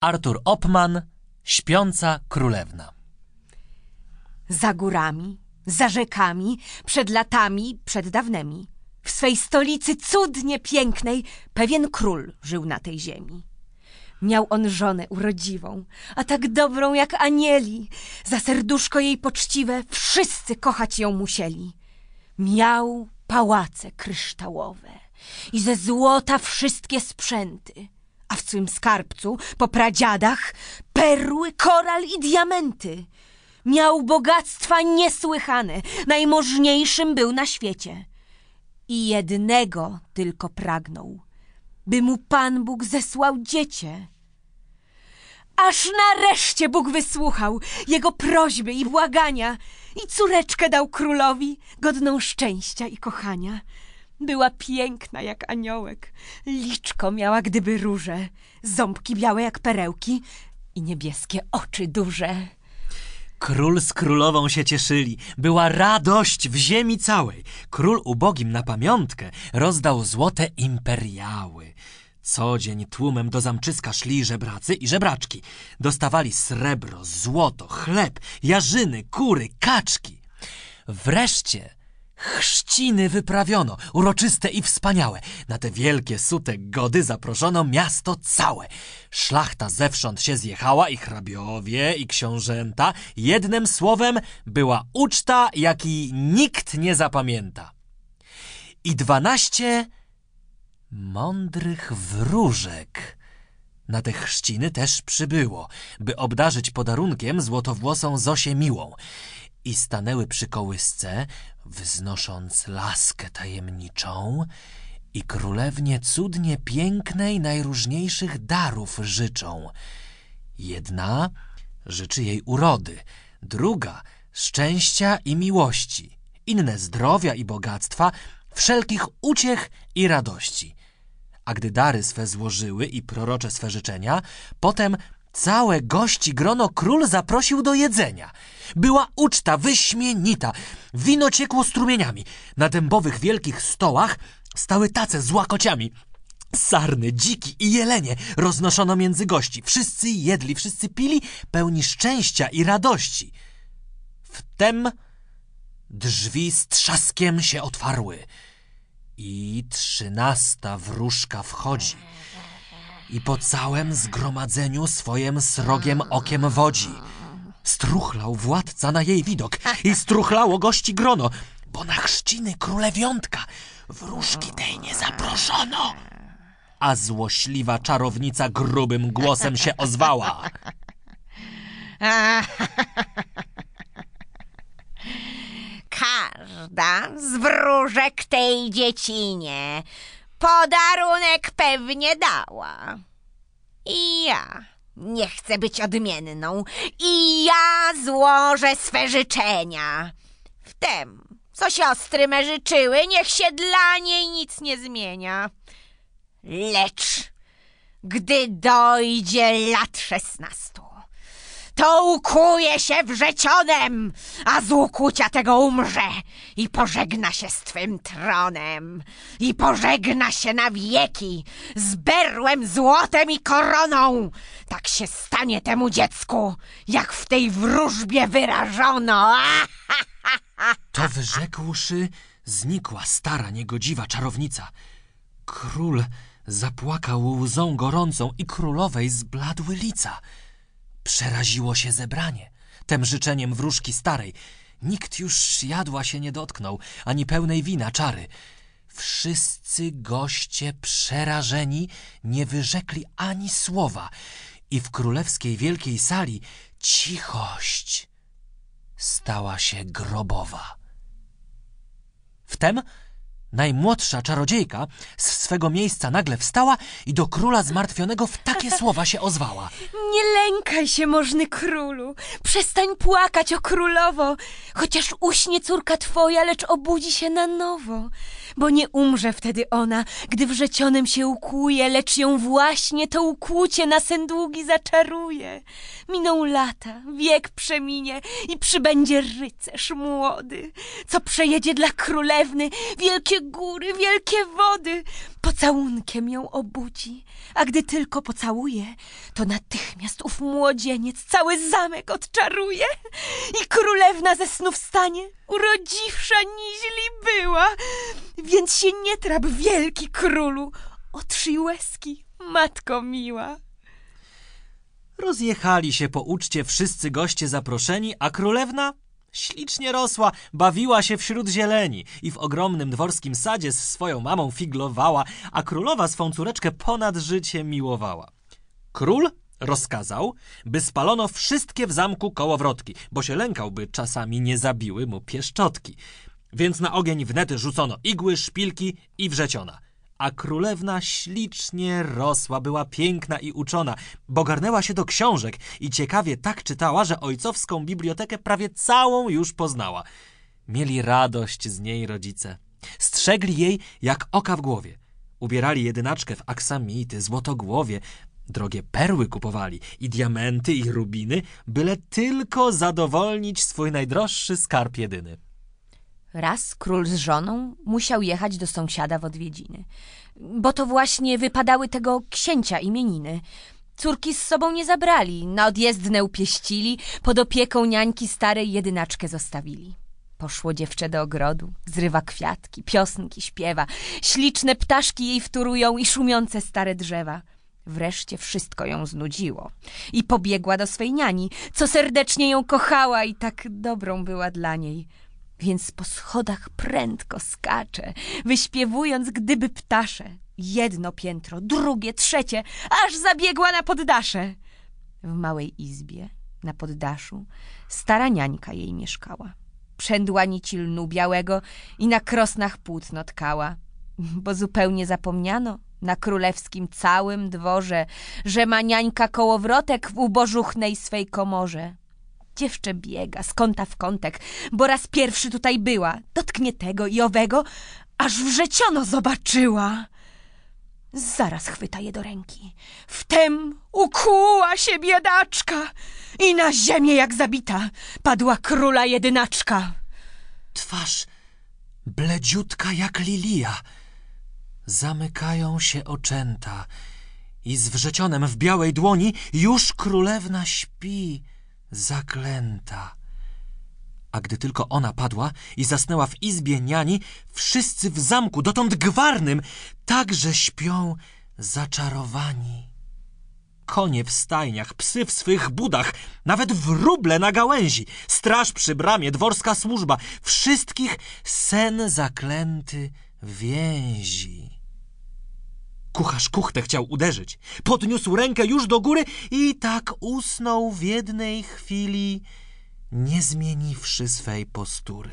Artur Opman, Śpiąca Królewna. Za górami, za rzekami, przed latami, przed dawnymi. W swej stolicy cudnie pięknej pewien król żył na tej ziemi. Miał on żonę urodziwą, a tak dobrą jak anieli. Za serduszko jej poczciwe wszyscy kochać ją musieli. Miał pałace kryształowe i ze złota wszystkie sprzęty, a w swym skarbcu po pradziadach perły, koral i diamenty. Miał bogactwa niesłychane, najmożniejszym był na świecie. I jednego tylko pragnął, by mu Pan Bóg zesłał dziecię. Aż nareszcie Bóg wysłuchał jego prośby i błagania i córeczkę dał królowi, godną szczęścia i kochania. Była piękna jak aniołek, liczko miała gdyby róże, ząbki białe jak perełki i niebieskie oczy duże. Król z królową się cieszyli. Była radość w ziemi całej. Król ubogim na pamiątkę rozdał złote imperiały. Co dzień tłumem do zamczyska szli żebracy i żebraczki. Dostawali srebro, złoto, chleb, jarzyny, kury, kaczki. Wreszcie chrzciny wyprawiono, uroczyste i wspaniałe. Na te wielkie sute gody zaproszono miasto całe. Szlachta zewsząd się zjechała i hrabiowie, i książęta. Jednym słowem była uczta, jakiej nikt nie zapamięta. I dwanaście mądrych wróżek. Na te chrzciny też przybyło, by obdarzyć podarunkiem złotowłosą Zosię miłą. I stanęły przy kołysce, wznosząc laskę tajemniczą i królewnie cudnie pięknej najróżniejszych darów życzą. Jedna życzy jej urody, druga szczęścia i miłości, inne zdrowia i bogactwa, wszelkich uciech i radości. A gdy dary swe złożyły i prorocze swe życzenia, potem całe gości grono król zaprosił do jedzenia. Była uczta wyśmienita, wino ciekło strumieniami. Na dębowych wielkich stołach stały tace z łakociami. Sarny, dziki i jelenie roznoszono między gości. Wszyscy jedli, wszyscy pili, pełni szczęścia i radości. Wtem drzwi z trzaskiem się otwarły i trzynasta wróżka wchodzi i po całym zgromadzeniu swoim srogiem okiem wodzi. Struchlał władca na jej widok i struchlało gości grono, bo na chrzciny królewiątka wróżki tej nie zaproszono. A złośliwa czarownica grubym głosem się ozwała. Każda z wróżek tej dziecinie podarunek pewnie dała. I ja nie chcę być odmienną. I ja złożę swe życzenia. Wtem, co siostry me życzyły, niech się dla niej nic nie zmienia. Lecz gdy dojdzie lat szesnastu, to ukuje się wrzecionem, a z ukucia tego umrze i pożegna się z twym tronem i pożegna się na wieki z berłem, złotem i koroną. Tak się stanie temu dziecku, jak w tej wróżbie wyrażono. To wyrzekłszy, znikła stara, niegodziwa czarownica. Król zapłakał łzą gorącą i królowej zbladły lica. Przeraziło się zebranie, tem życzeniem wróżki starej. Nikt już jadła się nie dotknął, ani pełnej wina czary. Wszyscy goście przerażeni nie wyrzekli ani słowa i w królewskiej wielkiej sali cichość stała się grobowa. Wtem najmłodsza czarodziejka z swego miejsca nagle wstała i do króla zmartwionego w takie słowa się ozwała. Nie lękaj się, możny królu. Przestań płakać o królowo. Chociaż uśnie córka twoja, lecz obudzi się na nowo. Bo nie umrze wtedy ona, gdy wrzecionem się ukłuje, lecz ją właśnie to ukłucie na sen długi zaczaruje. Miną lata, wiek przeminie i przybędzie rycerz młody, co przejedzie dla królewny wielkie wielkie góry, wielkie wody. Pocałunkiem ją obudzi, a gdy tylko pocałuje, to natychmiast ów młodzieniec cały zamek odczaruje i królewna ze snu wstanie, urodziwsza niźli była. Więc się nie trap, wielki królu, otrzyj łezki, matko miła. Rozjechali się po uczcie wszyscy goście zaproszeni, a królewna ślicznie rosła, bawiła się wśród zieleni i w ogromnym dworskim sadzie z swoją mamą figlowała, a królowa swą córeczkę ponad życie miłowała. Król rozkazał, by spalono wszystkie w zamku kołowrotki, bo się lękał, by czasami nie zabiły mu pieszczotki. Więc na ogień wnet rzucono igły, szpilki i wrzeciona. A królewna ślicznie rosła, była piękna i uczona, bo garnęła się do książek i ciekawie tak czytała, że ojcowską bibliotekę prawie całą już poznała. Mieli radość z niej rodzice. Strzegli jej jak oka w głowie. Ubierali jedynaczkę w aksamity, złotogłowie, drogie perły kupowali i diamenty i rubiny, byle tylko zadowolnić swój najdroższy skarb jedyny. Raz król z żoną musiał jechać do sąsiada w odwiedziny, bo to właśnie wypadały tego księcia imieniny. Córki z sobą nie zabrali, na odjezdne upieścili, pod opieką niańki starej jedynaczkę zostawili. Poszło dziewczę do ogrodu, zrywa kwiatki, piosnki śpiewa, śliczne ptaszki jej wtórują i szumiące stare drzewa. Wreszcie wszystko ją znudziło i pobiegła do swej niani, co serdecznie ją kochała i tak dobrą była dla niej więc po schodach prędko skacze, wyśpiewując gdyby ptasze. Jedno piętro, drugie, trzecie, aż zabiegła na poddasze. W małej izbie, na poddaszu, stara niańka jej mieszkała. Przędła nici lnu białego i na krosnach płótno tkała, bo zupełnie zapomniano na królewskim całym dworze, że ma niańka kołowrotek w ubożuchnej swej komorze. Dziewczę biega z kąta w kątek, bo raz pierwszy tutaj była. Dotknie tego i owego, aż wrzeciono zobaczyła. Zaraz chwyta je do ręki. Wtem ukuła się biedaczka i na ziemię jak zabita padła króla jedynaczka. Twarz bledziutka jak lilia. Zamykają się oczęta i z wrzecionem w białej dłoni już królewna śpi zaklęta. A gdy tylko ona padła i zasnęła w izbie niani, wszyscy w zamku, dotąd gwarnym, także śpią zaczarowani. Konie w stajniach, psy w swych budach, nawet wróble na gałęzi, straż przy bramie, dworska służba, wszystkich sen zaklęty więzi. Kucharz kuchtę chciał uderzyć. Podniósł rękę już do góry i tak usnął w jednej chwili, nie zmieniwszy swej postury.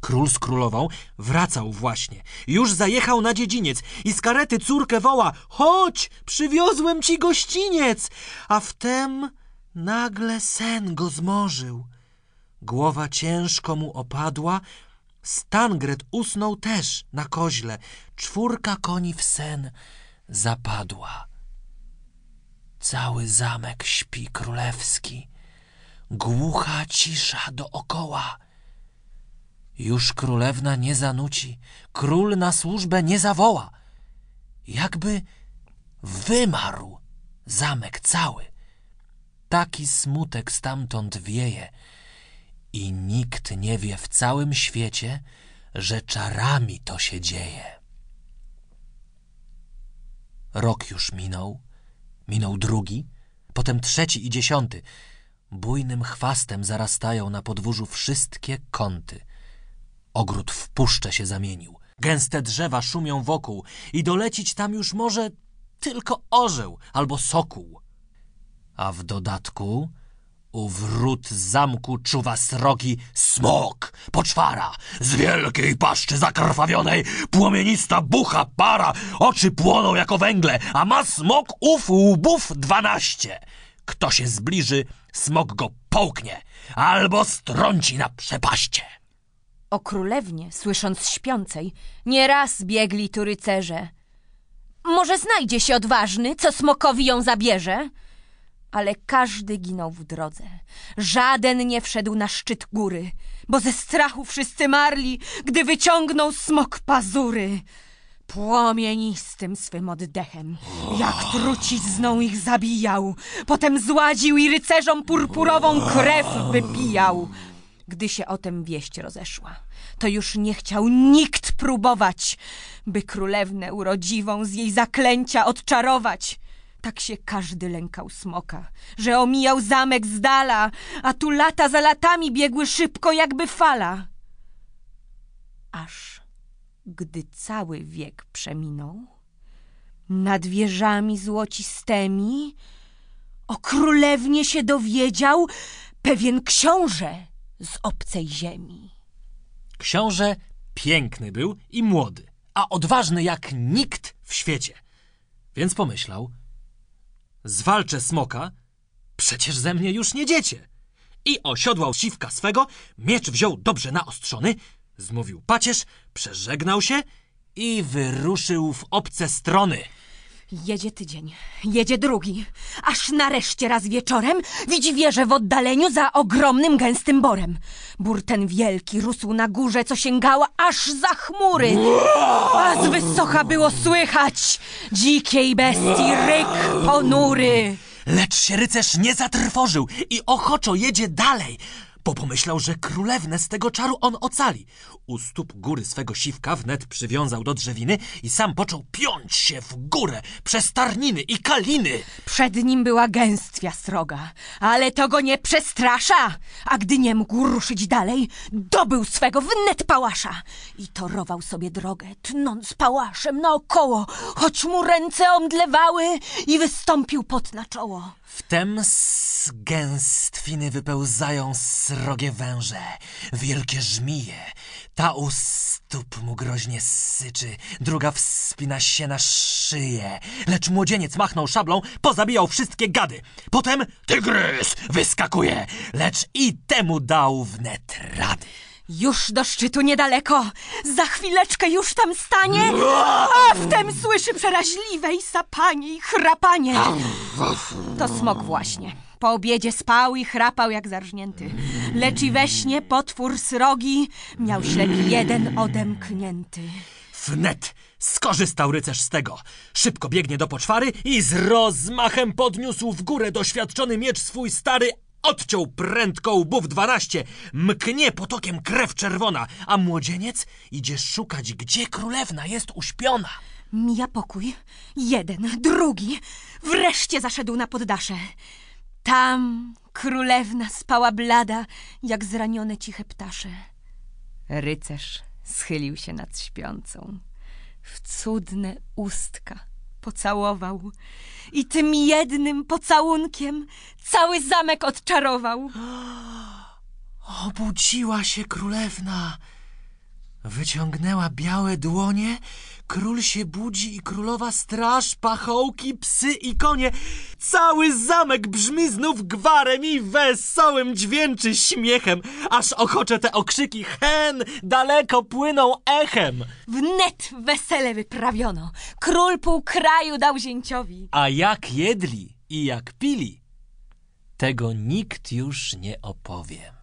Król z królową wracał właśnie. Już zajechał na dziedziniec i z karety córkę woła Chodź, przywiozłem ci gościniec! A wtem nagle sen go zmorzył. Głowa ciężko mu opadła, Stangret usnął też na koźle. Czwórka koni w sen zapadła. Cały zamek śpi królewski. Głucha cisza dookoła. Już królewna nie zanuci, król na służbę nie zawoła. Jakby wymarł zamek cały. Taki smutek stamtąd wieje – i nikt nie wie w całym świecie, że czarami to się dzieje. Rok już minął, minął drugi, potem trzeci i dziesiąty. Bujnym chwastem zarastają na podwórzu wszystkie kąty. Ogród w puszczę się zamienił. Gęste drzewa szumią wokół i dolecić tam już może tylko orzeł albo sokół. A w dodatku u wrót zamku czuwa srogi smok, poczwara, z wielkiej paszczy zakrwawionej, płomienista bucha para, oczy płoną jako węgle, a ma smok ów łbów dwanaście. Kto się zbliży, smok go połknie albo strąci na przepaście. O królewnie, słysząc śpiącej, nieraz biegli tu rycerze. Może znajdzie się odważny, co smokowi ją zabierze? Ale każdy ginął w drodze. Żaden nie wszedł na szczyt góry, bo ze strachu wszyscy marli, gdy wyciągnął smok pazury. Płomienistym swym oddechem, jak trucizną ich zabijał, potem zładził i rycerzom purpurową krew wypijał. Gdy się o tem wieść rozeszła, to już nie chciał nikt próbować, by królewnę urodziwą z jej zaklęcia odczarować. Tak się każdy lękał smoka, że omijał zamek z dala, a tu lata za latami biegły szybko jakby fala. Aż gdy cały wiek przeminął, nad wieżami złocistemi o królewnie się dowiedział pewien książę z obcej ziemi. Książę piękny był i młody, a odważny jak nikt w świecie. Więc pomyślał, zwalczę smoka, przecież ze mnie już nie dziecię. I osiodłał siwka swego, miecz wziął dobrze naostrzony, zmówił pacierz, przeżegnał się i wyruszył w obce strony. Jedzie tydzień, jedzie drugi, aż nareszcie raz wieczorem widzi wieżę w oddaleniu za ogromnym, gęstym borem. Bór ten wielki rósł na górze, co sięgała aż za chmury. A z wysoka było słychać dzikiej bestii ryk ponury. Lecz się rycerz nie zatrwożył i ochoczo jedzie dalej, bo pomyślał, że królewnę z tego czaru on ocali. U stóp góry swego siwka wnet przywiązał do drzewiny i sam począł piąć się w górę przez tarniny i kaliny. Przed nim była gęstwia sroga, ale to go nie przestrasza. A gdy nie mógł ruszyć dalej, dobył swego wnet pałasza i torował sobie drogę, tnąc pałaszem naokoło, choć mu ręce omdlewały i wystąpił pot na czoło. Wtem z gęstwiny wypełzają srogie węże, wielkie żmije. Ta u stóp mu groźnie syczy, druga wspina się na szyję. Lecz młodzieniec machnął szablą, pozabijał wszystkie gady. Potem tygrys wyskakuje, lecz i temu dał wnet rady. Już do szczytu niedaleko, za chwileczkę już tam stanie, a wtem słyszy przeraźliwe i sapanie i chrapanie. To smok właśnie. Po obiedzie spał i chrapał jak zarżnięty. Lecz i we śnie potwór srogi miał ślep jeden odemknięty. Wnet skorzystał rycerz z tego. Szybko biegnie do poczwary i z rozmachem podniósł w górę doświadczony miecz swój stary, odciął prędko łbów dwanaście, mknie potokiem krew czerwona, a młodzieniec idzie szukać, gdzie królewna jest uśpiona. Mija pokój, jeden, drugi, wreszcie zaszedł na poddasze. Tam królewna spała blada, jak zranione ciche ptasze. Rycerz schylił się nad śpiącą. W cudne ustka pocałował i tym jednym pocałunkiem cały zamek odczarował. Obudziła się królewna. Wyciągnęła białe dłonie. Król się budzi i królowa straż, pachołki, psy i konie. Cały zamek brzmi znów gwarem i wesołym dźwięczy śmiechem, aż ochocze te okrzyki hen daleko płyną echem. Wnet wesele wyprawiono. Król pół kraju dał zięciowi. A jak jedli i jak pili, tego nikt już nie opowie.